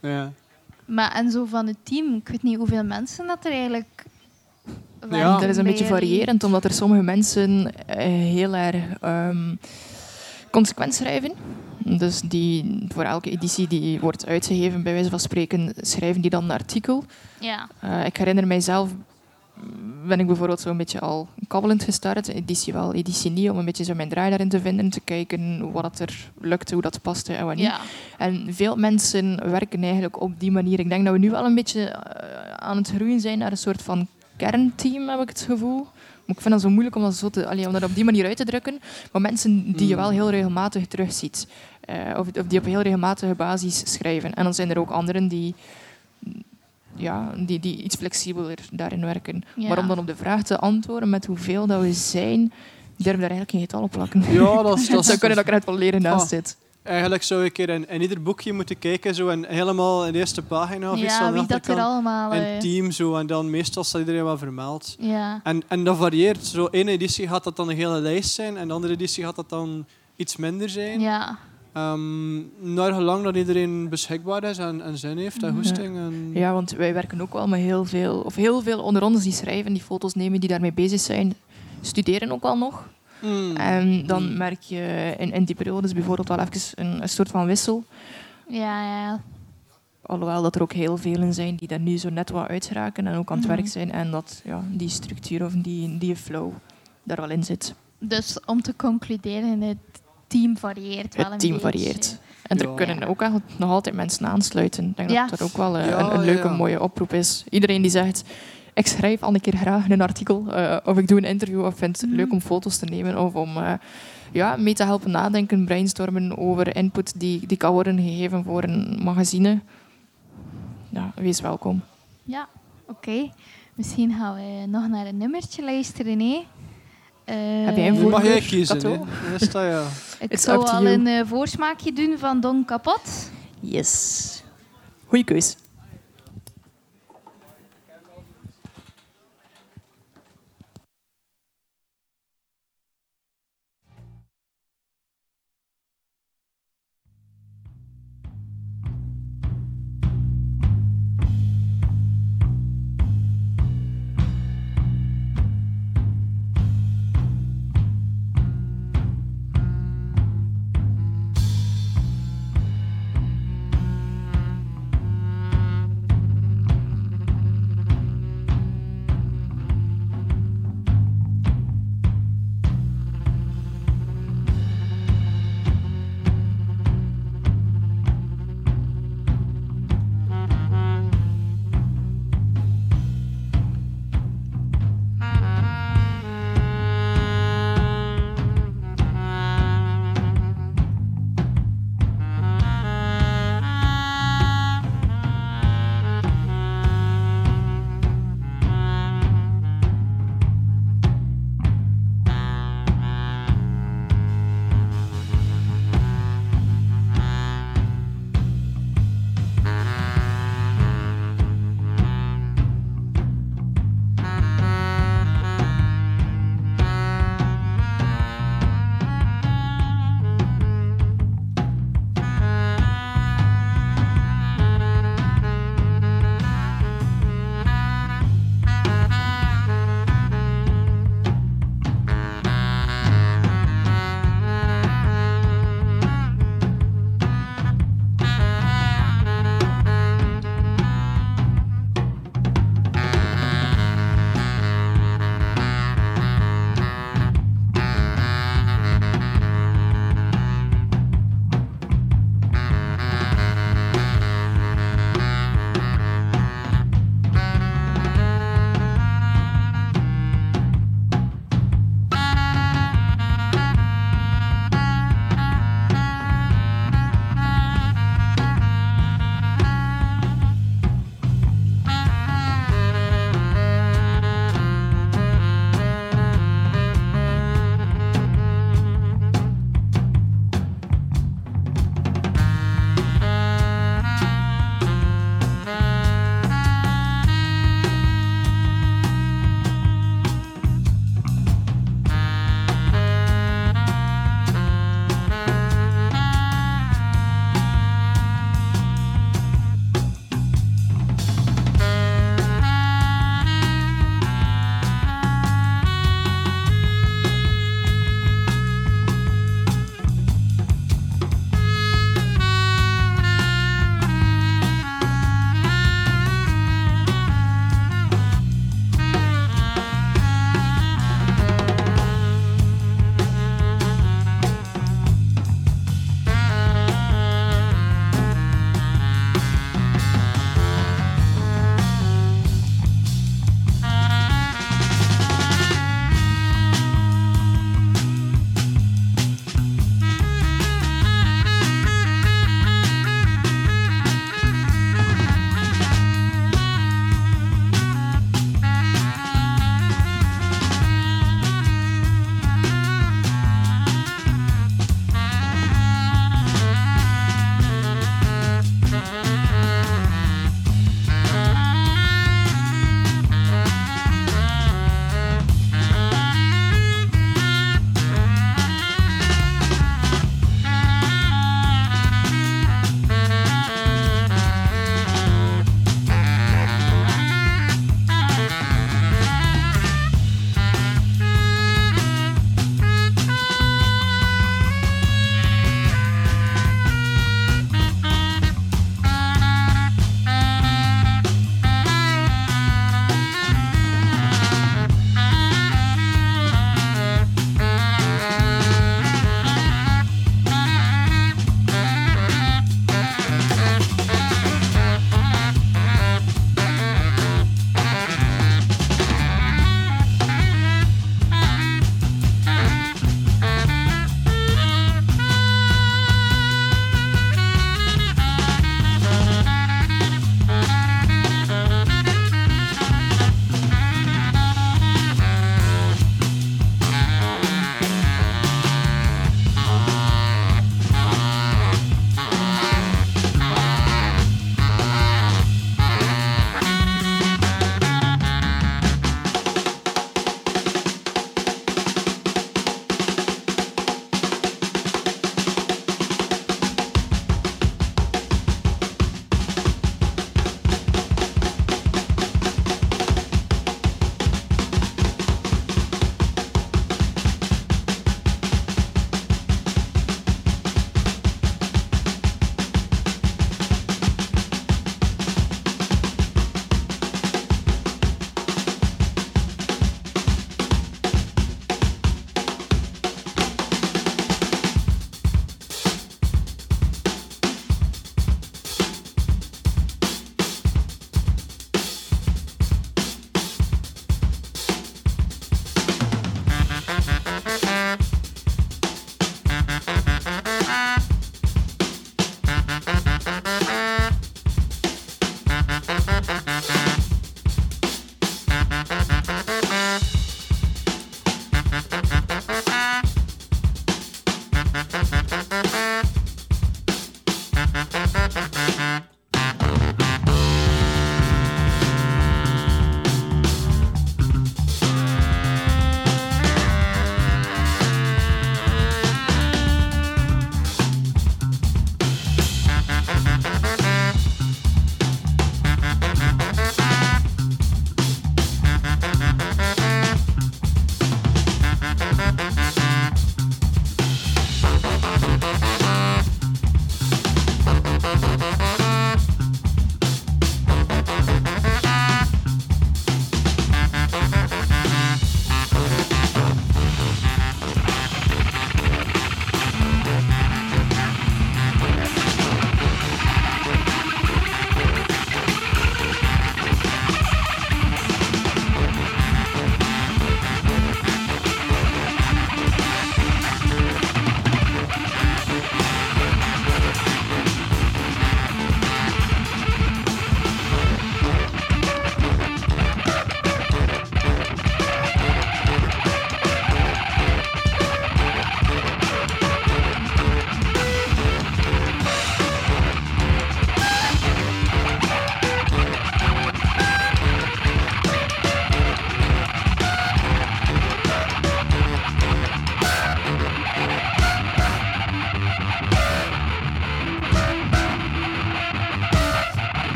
ja. Maar en zo van het team, ik weet niet hoeveel mensen dat er eigenlijk Ja. Dat is een beetje variërend, omdat er sommige mensen eh, heel erg ehm, consequent schrijven. Dus die voor elke editie die wordt uitgegeven, bij wijze van spreken, schrijven die dan een artikel. Ja, Eh, ik herinner mijzelf, ben ik bijvoorbeeld zo'n beetje al kabbelend gestart. Editie wel, editie niet, om een beetje zo mijn draai daarin te vinden. Te kijken wat er lukte, hoe dat paste en wat niet. ja. En veel mensen werken eigenlijk op die manier. Ik denk dat we nu wel een beetje eh, aan het groeien zijn naar een soort van kernteam, heb ik het gevoel. Maar ik vind dat zo moeilijk om dat, zo te, allee, om dat op die manier uit te drukken. Maar mensen die je wel heel regelmatig terugziet. eh, of, of die op heel regelmatige basis schrijven. En dan zijn er ook anderen die, ja, die, die iets flexibeler daarin werken. Ja. Maar om dan op de vraag te antwoorden met hoeveel dat we zijn, durf daar eigenlijk geen getal op plakken. Ja, dat is... Dat zou kunnen dat ik er net wel leren naast Ah. zit. Eigenlijk zou keer in, in ieder boekje moeten kijken, zo en helemaal in de eerste pagina of iets ja aan de wie dat er allemaal... eh, Een team zo, en dan meestal staat iedereen wel vermeld. ja. En, en dat varieert. Zo, één editie gaat dat dan een hele lijst zijn, en de andere editie gaat dat dan iets minder zijn. ja, Ehm, naar gelang dat iedereen beschikbaar is en, en zin heeft en Mhm. hoesting. En... Ja, want wij werken ook wel met heel veel, of heel veel onder ons die schrijven, die foto's nemen, die daarmee bezig zijn, studeren ook wel nog. Mm. En dan Mm. merk je in, in die periodes bijvoorbeeld wel even een, een soort van wissel. ja, ja. Alhoewel dat er ook heel velen zijn die daar nu zo net wat uitraken en ook aan het Mhm. werk zijn. En dat ja, die structuur of die, die flow daar wel in zit. Dus om te concluderen, het team varieert wel Het een team beetje. varieert. En er Ja. kunnen ook nog altijd mensen aansluiten. Ik denk Ja. dat dat ook wel eh, Ja, een, een leuke, ja. mooie oproep is. Iedereen die zegt, ik schrijf al een keer graag een artikel, eh, of ik doe een interview, of vind het Mhm. leuk om foto's te nemen, of om eh, ja, mee te helpen nadenken, brainstormen over input die, die kan worden gegeven voor een magazine. Ja, wees welkom. Ja, oké. Misschien gaan we nog naar een nummertje luisteren, hè? Eh, Heb jij een Nu voor- mag jij voorkeur, kiezen. Dat is dat, ja. Ik It's zou al you. een eh, voorsmaakje doen van Don Kapot. Yes. Goeie keus.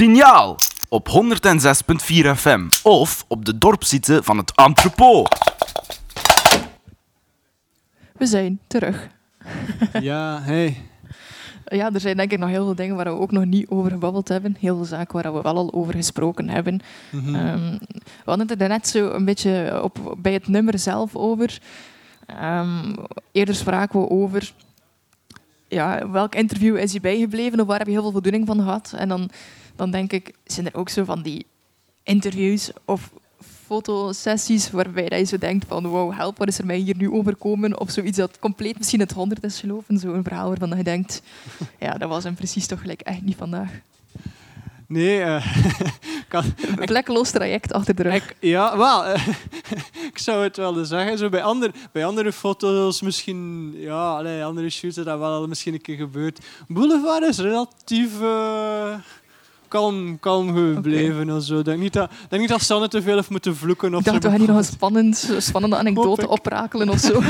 Signaal op 106.4 FM of op de dorpsite van het entrepot. We zijn terug. Ja, hey. Ja, er zijn denk ik nog heel veel dingen waar we ook nog niet over gebabbeld hebben. Heel veel zaken waar we wel al over gesproken hebben. Mhm. Ehm, we hadden het er net zo een beetje op, bij het nummer zelf over. Ehm, eerder spraken we over ja, welk interview is hij bijgebleven of waar heb je heel veel voldoening van gehad. En dan, dan denk ik, zijn er ook zo van die interviews of fotosessies waarbij je zo denkt van wow, help, wat is er mij hier nu overkomen? Of zoiets dat compleet misschien het honderd is gelopen. Zo'n verhaal waarvan je denkt, ja, dat was hem precies toch gelijk echt niet vandaag. Nee, kan, Een vlekkeloos traject achter de rug. ik, ja, wel, eh, ik zou het wel zeggen. Zo bij, ander, bij andere foto's misschien, ja, allee, andere shoots dat wel al misschien een keer gebeurd. Boulevard is relatief eh, kalm, kalm gebleven of zo. Ik denk niet dat, denk niet dat Sanne te veel heeft moeten vloeken. Of Ik dacht, we gaan hier nog een spannend, spannende anekdote oprakelen of zo.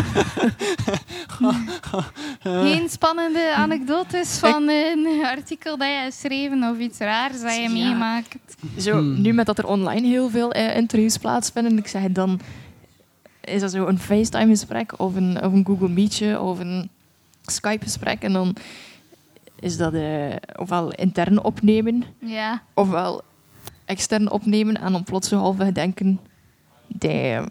Geen spannende anekdotes van een artikel dat je geschreven of iets raars dat je Ja. meemaakt. Zo, Hmm. Nu met dat er online heel veel eh, interviews plaatsvinden, ik zeg dan, is dat zo een FaceTime-gesprek of een, of een Google Meetje of een Skype-gesprek. En dan is dat eh, ofwel intern opnemen, Ja. ofwel extern opnemen en dan plots halve denken, damn,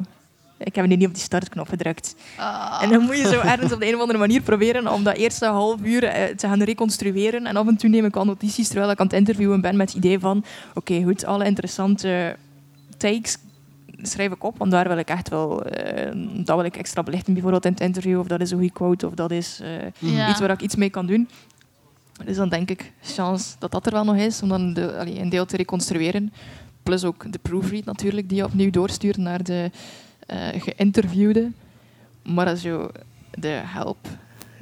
ik heb nu niet op die startknop gedrukt. Ah. En dan moet je zo ergens op de een of andere manier proberen om dat eerste half uur eh, te gaan reconstrueren. En af en toe neem ik al notities terwijl ik aan het interviewen ben met het idee van oké, goed, alle interessante takes schrijf ik op, want daar wil ik echt wel, eh, dat wil ik extra belichten bijvoorbeeld in het interview, of dat is een goede quote, of dat is eh, Ja. iets waar ik iets mee kan doen. Dus dan denk ik, chance dat dat er wel nog is, om dan de, allee, een deel te reconstrueren. Plus ook de proofread natuurlijk, die je opnieuw doorstuurt naar de eh geïnterviewde. Maar zo de help,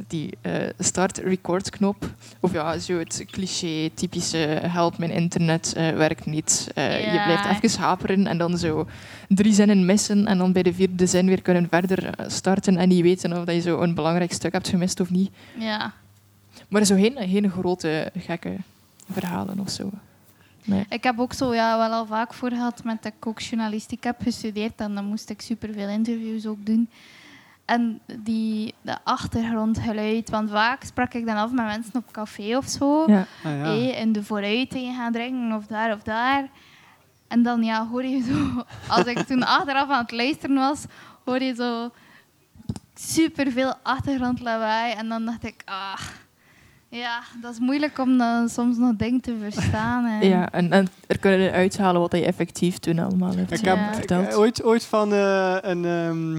die eh, start-record knop, of ja, zo het cliché, typische help, mijn internet eh, werkt niet. Je blijft even haperen en dan zo drie zinnen missen en dan bij de vierde zin weer kunnen verder starten en niet weten of dat je zo een belangrijk stuk hebt gemist of niet. Ja. Maar zo geen, geen grote gekke verhalen of zo. Nee. Ik heb ook zo ja, wel al vaak voor gehad met dat ik ook journalistiek heb gestudeerd. En dan moest ik superveel interviews ook doen. En die, de achtergrondgeluid, want vaak sprak ik dan af met mensen op café of zo. Ja. Ah, ja. In de vooruiting gaan drinken of daar of daar. En dan ja, hoor je zo, als ik toen achteraf aan het luisteren was, hoor je zo superveel achtergrondlawaai. En dan dacht ik, ah, ja, dat is moeilijk om dan soms nog dingen te verstaan. En, Ja, en, en er kunnen uithalen wat je effectief toen allemaal hebt Ik eh, heb Ja. verteld. ik- ooit, ooit van eh, een, ehm,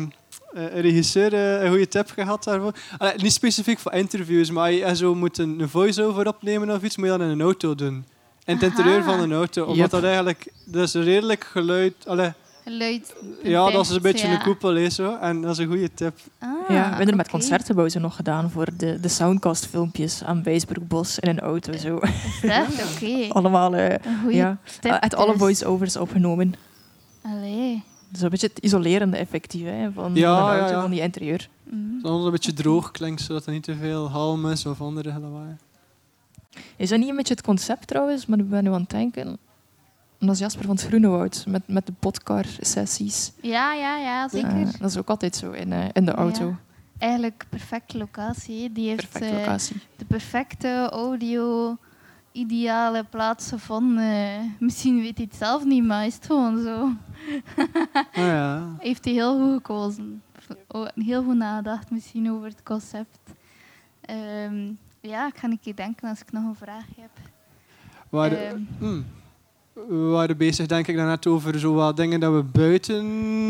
eh, een regisseur eh, een goede tip gehad daarvoor. Allee, niet specifiek voor interviews, maar je zo moet een, een voice-over opnemen of iets, moet je dat in een auto doen. In het Aha. interieur van een auto. Omdat Yep. dat eigenlijk... Dat is redelijk geluid... Allee, Ja, dat is een beetje ja. een koepel, hè, zo. En dat is een goede tip. Ah, ja, we hebben er met oké. concertenbouw zo nog gedaan voor de, de soundcast-filmpjes aan Wijsbroekbos in een auto. Zo. Is? Oké. Allemaal eh, Een goede ja, tip. echt alle dus. voice-overs opgenomen. Allee. Dus een beetje het isolerende effectief hè, van, Ja, van een ja, auto, ja. van die interieur. Dat het een beetje droog klinkt, zodat er niet te veel halm is of andere lawaai. Is dat niet een beetje het concept trouwens? Maar ik ben nu aan het denken. Dat is Jasper van het Groenewoud met, met de podcar-sessies. Ja, ja, ja, zeker. Eh, dat is ook altijd zo in, eh, in de auto. Ja. Eigenlijk perfecte locatie. Die heeft Perfecte eh, de perfecte audio ideale plaats gevonden. Misschien weet hij het zelf niet, maar is het gewoon zo. Ah ja. Heeft hij heel goed gekozen. Oh, heel goed nagedacht misschien over het concept. Ehm, ja, ik ga een keer denken als ik nog een vraag heb. Waren, Ehm, hmm. We waren bezig, denk ik, daarnet over zo wat dingen dat we buiten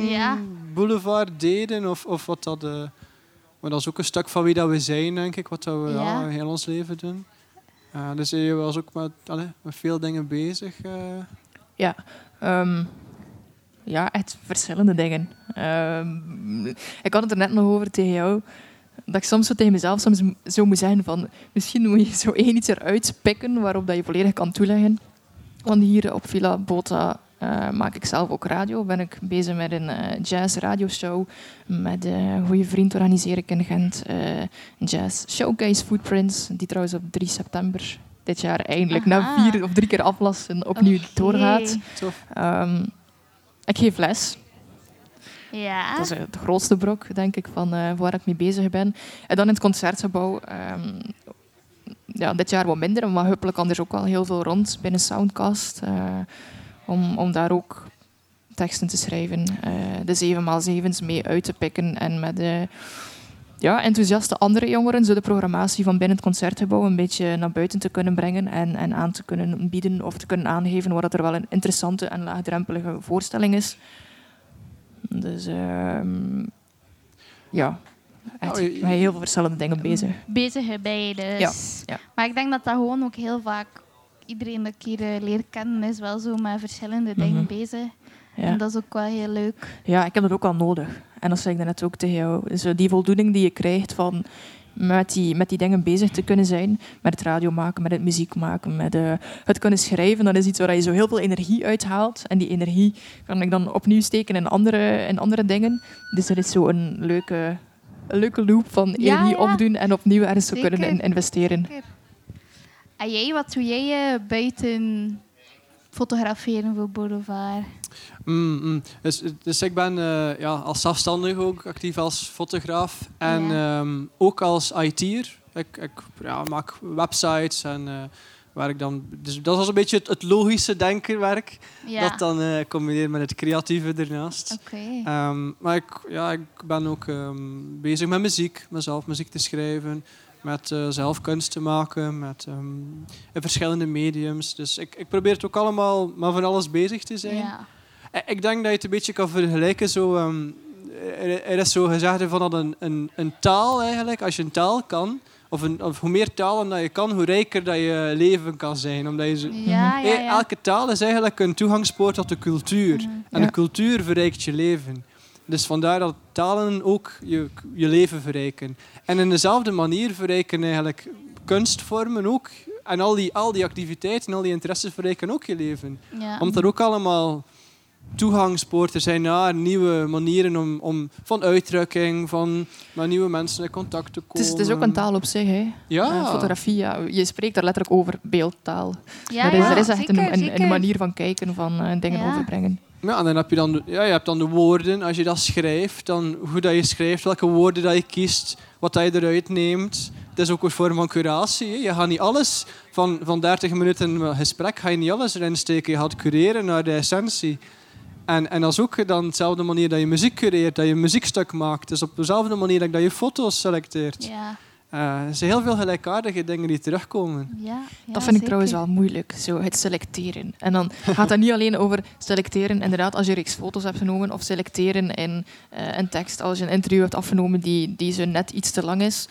Ja. Boulevard deden. Of, of wat dat... eh, maar dat is ook een stuk van wie dat we zijn, denk ik. Wat dat we ja. Ja. heel ons leven doen. Dus je was ook met, allee, met veel dingen bezig. eh. Ja, ehm, ja, echt verschillende dingen. Ehm, ik had het er net nog over tegen jou. Dat ik soms zo tegen mezelf soms zo moet zeggen van... Misschien moet je zo één iets eruit pikken waarop dat je volledig kan toeleggen. Want hier op Villa Bota eh, maak ik zelf ook radio. Ben ik bezig met een eh, jazz radioshow. Met eh, een goede vriend organiseer ik in Gent. eh, jazz showcase Footprints. Die trouwens op 3 september dit jaar eindelijk Aha. na vier of drie keer aflassen opnieuw Oké. doorgaat. Ehm, ik geef les. Ja. Dat is het grootste brok, denk ik, van eh, waar ik mee bezig ben. En dan in het concertgebouw. ehm, ja, dit jaar wat minder, maar hopelijk kan er ook wel heel veel rond binnen Soundcast. eh, om, om daar ook teksten te schrijven. eh, de 7x7's mee uit te pikken. En met de ja, enthousiaste andere jongeren zo de programmatie van binnen het concertgebouw een beetje naar buiten te kunnen brengen. En, en aan te kunnen bieden of te kunnen aangeven waar dat er wel een interessante en laagdrempelige voorstelling is. Dus ehm, ja, echt, zijn heel veel verschillende dingen bezig. Bezig erbij dus. Ja, ja. Maar ik denk dat dat gewoon ook heel vaak iedereen dat ik hier eh, leer kennen is wel zo met verschillende dingen Mhm. bezig. Ja. En dat is ook wel heel leuk. ja, ik heb dat ook al nodig. En dat zei ik net ook tegen jou. Zo die voldoening die je krijgt van met die, met die dingen bezig te kunnen zijn. Met het radio maken, met het muziek maken, met eh, het kunnen schrijven. Dat is iets waar je zo heel veel energie uithaalt. En die energie kan ik dan opnieuw steken in andere, in andere dingen. Dus dat is zo een leuke, leuke loop van Ja, energie ja. opdoen en opnieuw ergens te Zeker. kunnen in- investeren. En jij, wat doe jij eh, buiten fotograferen voor Boulevard? Mm, mm. Dus, dus ik ben eh, ja, als zelfstandig ook actief als fotograaf en Ja. ehm, ook als IT'er. Ik, ik ja, maak websites en eh, waar ik dan. Dus dat was een beetje het, het logische denkerwerk. Ja. Dat dan eh combineer met het creatieve ernaast. Ehm, maar ik, ja, ik ben ook ehm, bezig met muziek, mezelf muziek te schrijven, met eh, zelf kunst te maken, met ehm, in verschillende mediums. Dus ik, ik probeer het ook allemaal maar van alles bezig te zijn. ja. Eh, Ik denk dat je het een beetje kan vergelijken. Zo, er is zo gezegd van dat een, een, een taal eigenlijk, als je een taal kan, of, een, of hoe meer talen dat je kan, hoe rijker dat je leven kan zijn. Omdat je zo, Ja, ja, ja. Elke taal is eigenlijk een toegangspoort tot de cultuur. En de cultuur verrijkt je leven. Dus vandaar dat talen ook je, je leven verrijken. En in dezelfde manier verrijken eigenlijk kunstvormen ook. En al die, al die activiteiten, al die interesses verrijken ook je leven. Ja. Omdat er ook allemaal toegangspoorten zijn naar nieuwe manieren om, om, van uitdrukking, van met nieuwe mensen in contact te Het komen. is, het is ook een taal op zich. Hè. Ja. Eh, fotografie, ja. je spreekt daar letterlijk over beeldtaal. Ja, er, is, ja, er is echt zeker, een, een, zeker. een manier van kijken, van eh, dingen Ja. overbrengen. Ja, en dan heb je dan, de- ja, je hebt dan de woorden. Als je dat schrijft, dan hoe dat je schrijft, welke woorden dat je kiest, wat dat je eruit neemt. Het is ook een vorm van curatie. hè. Je gaat niet alles van, van 30 minuten gesprek, ga je niet alles erin steken. Je gaat cureren naar de essentie. En, en dat is ook dan dezelfde manier dat je muziek cureert, dat je een muziekstuk maakt. Dus op dezelfde manier dat je foto's selecteert. Ja, Eh, er zijn heel veel gelijkaardige dingen die terugkomen. ja, ja, dat vind ik zeker. trouwens wel moeilijk, zo het selecteren. En dan gaat het niet alleen over selecteren, inderdaad, als je reeks foto's hebt genomen, of selecteren in eh, een tekst als je een interview hebt afgenomen die, die zo net iets te lang is.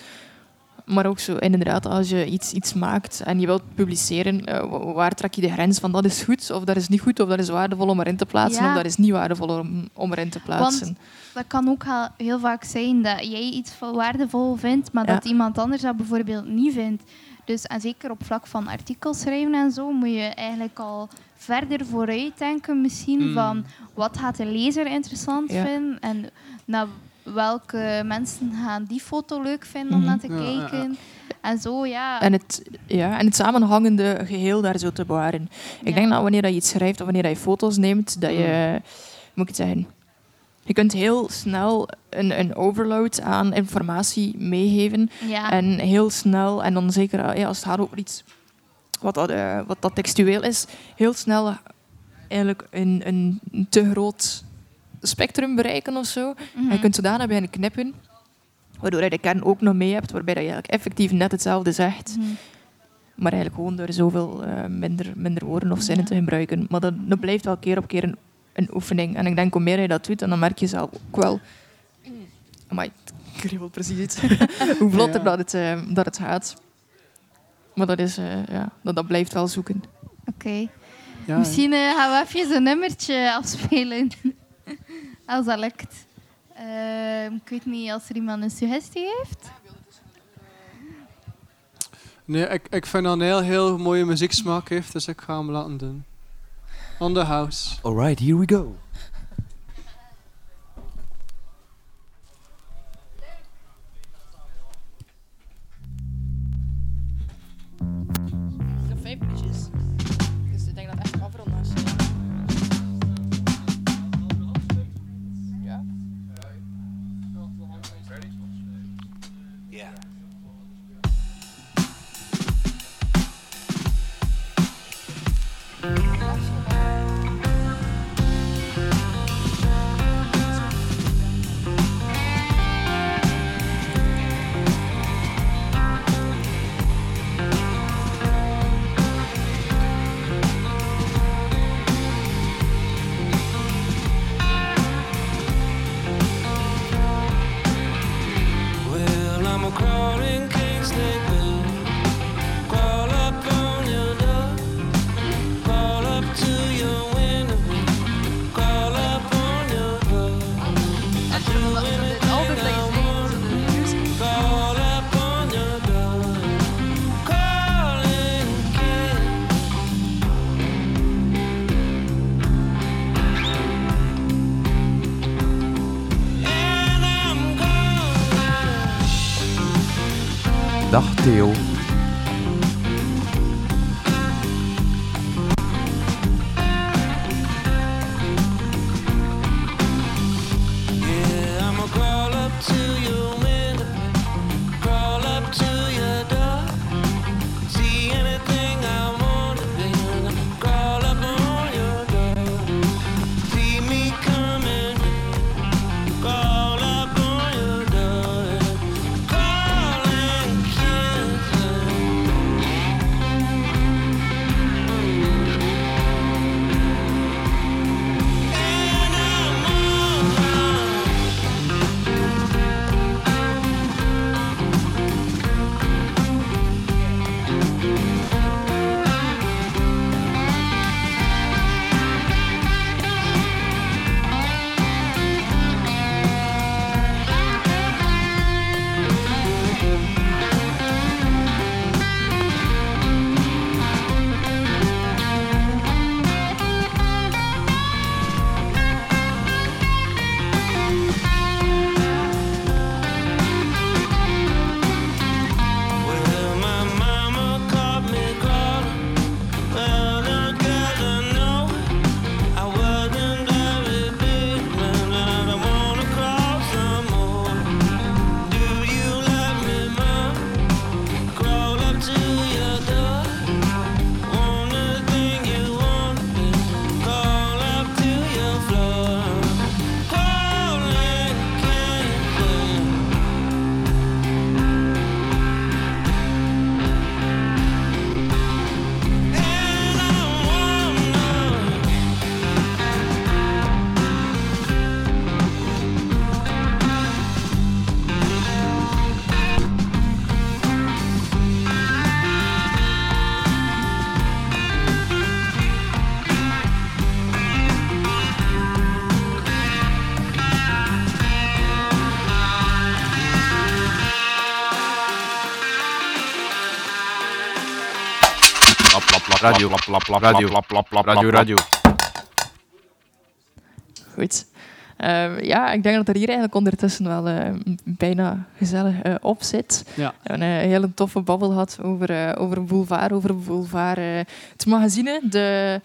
Maar ook zo, inderdaad, als je iets, iets maakt en je wilt publiceren, eh, wa- waar trek je de grens van dat is goed, of dat is niet goed, of dat is waardevol om erin te plaatsen, Ja. of dat is niet waardevol om, om erin te plaatsen. Dat kan ook heel- vaak zijn dat jij iets waardevol vindt, maar Ja. dat iemand anders dat bijvoorbeeld niet vindt. Dus en zeker op vlak van artikels schrijven en zo, moet je eigenlijk al verder vooruit denken misschien Hmm. van wat gaat de lezer interessant Ja. vinden en naar welke mensen gaan die foto leuk vinden om Mhm. naar te Ja, ja, ja. kijken. En zo, ja. En het, ja, en het samenhangende geheel daar zo te bewaren. Ik Ja. denk dat wanneer dat je iets schrijft of wanneer dat je foto's neemt, dat je, hoe moet ik het zeggen, je kunt heel snel een, een overload aan informatie meegeven. ja. En heel snel, en dan zeker ja, als het gaat over iets wat dat, eh, wat dat textueel is, heel snel eigenlijk een, een te groot spectrum bereiken of zo. Mhm. En je kunt zodanig beginnen knippen, waardoor je de kern ook nog mee hebt, waarbij dat je eigenlijk effectief net hetzelfde zegt. Mhm. Maar eigenlijk gewoon door zoveel eh, minder, minder woorden of zinnen Ja. te gebruiken. Maar dat, dat blijft wel keer op keer een, een oefening. En ik denk, hoe meer je dat doet, en dan merk je zelf ook wel... Amai, ik kriebel precies iets. hoe vlotter Ja. dat, het, eh, dat het gaat. Maar dat, is, eh, ja, dat, dat blijft wel zoeken. Oké. Ja, Misschien gaan we even een nummertje afspelen. als dat lukt. Ehm, ik weet niet als er iemand een suggestie heeft. Nee, ik, ik vind dat een heel, heel mooie muzieksmaak heeft, dus ik ga hem laten doen. On the house. Alright, here we go. Dag Radio, radio, radio, radio. Goed. Ehm, ja, ik denk dat er hier eigenlijk ondertussen wel eh, bijna gezellig eh, op zit. Ja. We hebben een hele toffe babbel gehad over, eh over Boulevard, over Boulevard. eh, het magazine, de,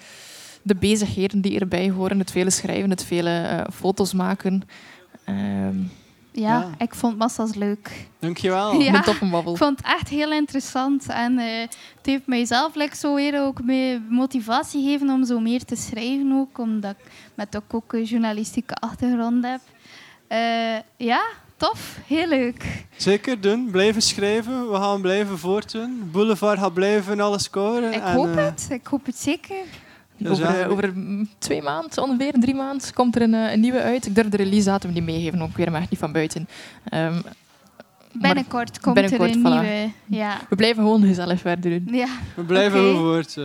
de bezigheden die erbij horen, het vele schrijven, het vele eh, foto's maken. Ja, Ja. ik vond massas leuk. Dankjewel. Ja. Een toffe babbel. Ik vond het echt heel interessant. En eh, het heeft mijzelf like, zo weer ook meer motivatie gegeven om zo meer te schrijven. Ook, omdat ik met ook, ook een journalistieke achtergrond heb. Eh, ja, tof. Heel leuk. Zeker doen. Blijven schrijven. We gaan blijven voortdoen. Boulevard gaat blijven alles scoren. Ik en, hoop eh, het. Ik hoop het zeker. Dus Over, eh, over twee maanden, ongeveer drie maanden, komt er een, eh, een nieuwe uit. Ik durf de release datum niet meegeven, ook weer maar echt niet van buiten. Ehm, maar Binnenkort komt binnenkort, er een voilà. nieuwe. Ja. we blijven gewoon gezellig verder doen. Ja. We blijven okay. Goed.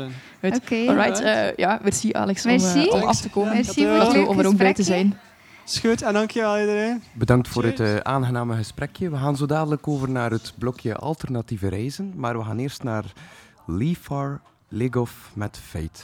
Oké. Alright, eh, ja, merci Alex om, af te komen. Merci voor het Om er- om er ook bij te zijn. Goed. En dankjewel iedereen. Bedankt voor het aangename gesprekje. We gaan zo dadelijk over naar het blokje alternatieve reizen. Maar we gaan eerst naar Leafar Legoff met Fate.